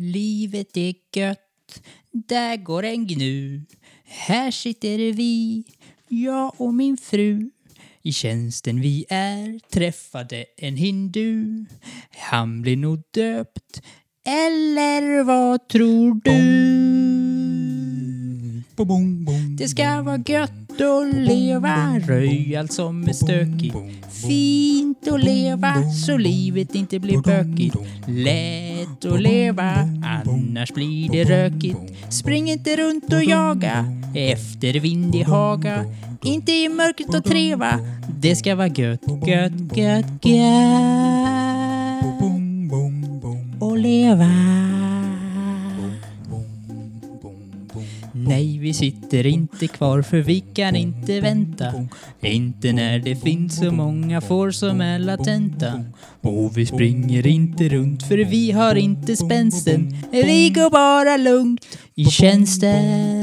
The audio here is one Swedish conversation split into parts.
Livet är gött, där går en gnu. Här sitter vi, jag och min fru. I tjänsten vi är träffade en hindu. Han blir nog döpt, eller vad tror du? Det ska vara gött att leva, röj allt som är stökigt. Fint att leva så livet inte blir bökigt. Lätt att leva, annars blir det rökigt. Spring inte runt och jaga efter vind i haga. Inte i mörkret och treva, det ska vara gött, gött, gött, gött Och leva. Nej, vi sitter inte kvar för vi kan inte vänta. Inte när det finns så många får som är latenta. Och vi springer inte runt för vi har inte spänsten. Vi går bara lugnt i tjänsten.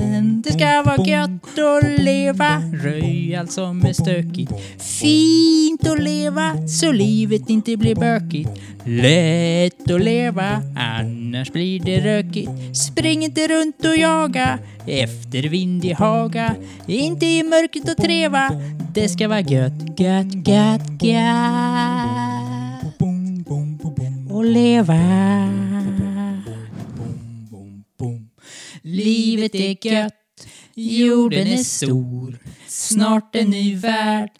Det ska vara gött att leva, röj allt som är stökigt. Fint att leva så livet inte blir bökigt. Lätt att leva, annars blir det rökigt. Spring inte runt och jaga efter vind i haga. Inte i mörkret och treva. Det ska vara gött, gött, gött, gött att leva. Livet är gött, jorden är stor. Snart en ny värld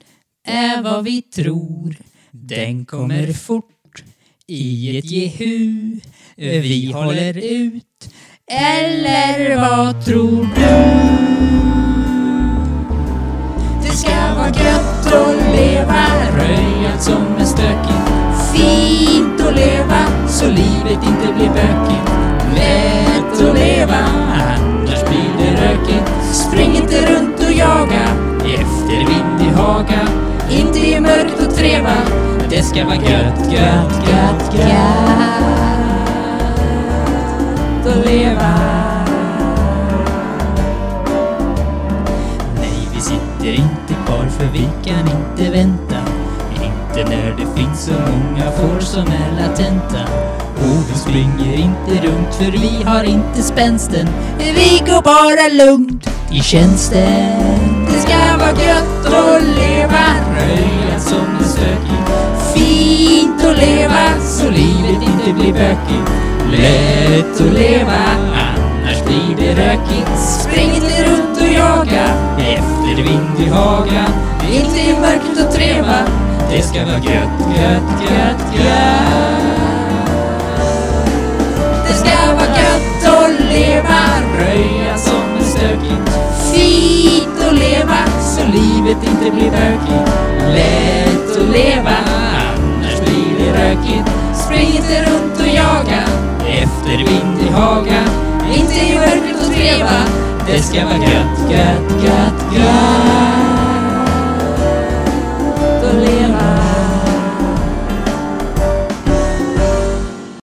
är vad vi tror. Den kommer fort i ett jehu. Vi håller ut. Eller vad tror du? Det ska vara gött att leva, röj allt som är stökigt. Fint att leva, så livet inte Spring inte runt och jaga efter vind i haga. Inte i mörkt och treva, det ska vara gött, gött, gött, gött att leva. Inte när det finns så många får som är latenta. Och vi springer inte runt för vi har inte spänsten. Vi går bara lugnt i tjänsten. Det ska vara gött att leva, röja som är stökig Fint att leva så livet inte blir bökigt. Lätt att leva, annars blir det rökigt. Spring inte runt och jaga efter vind i haga. Inte i mörkret och treva, det ska vara gött, gött, gött, gött. Det ska vara gött att leva, röja som är stökigt. Fint att leva, så livet inte blir bökigt. Lätt att leva, annars blir det rökigt. Spring inte runt och jaga efter vind i haga. Inte i mörkret och treva, det ska vara gött, gött, gött, gött.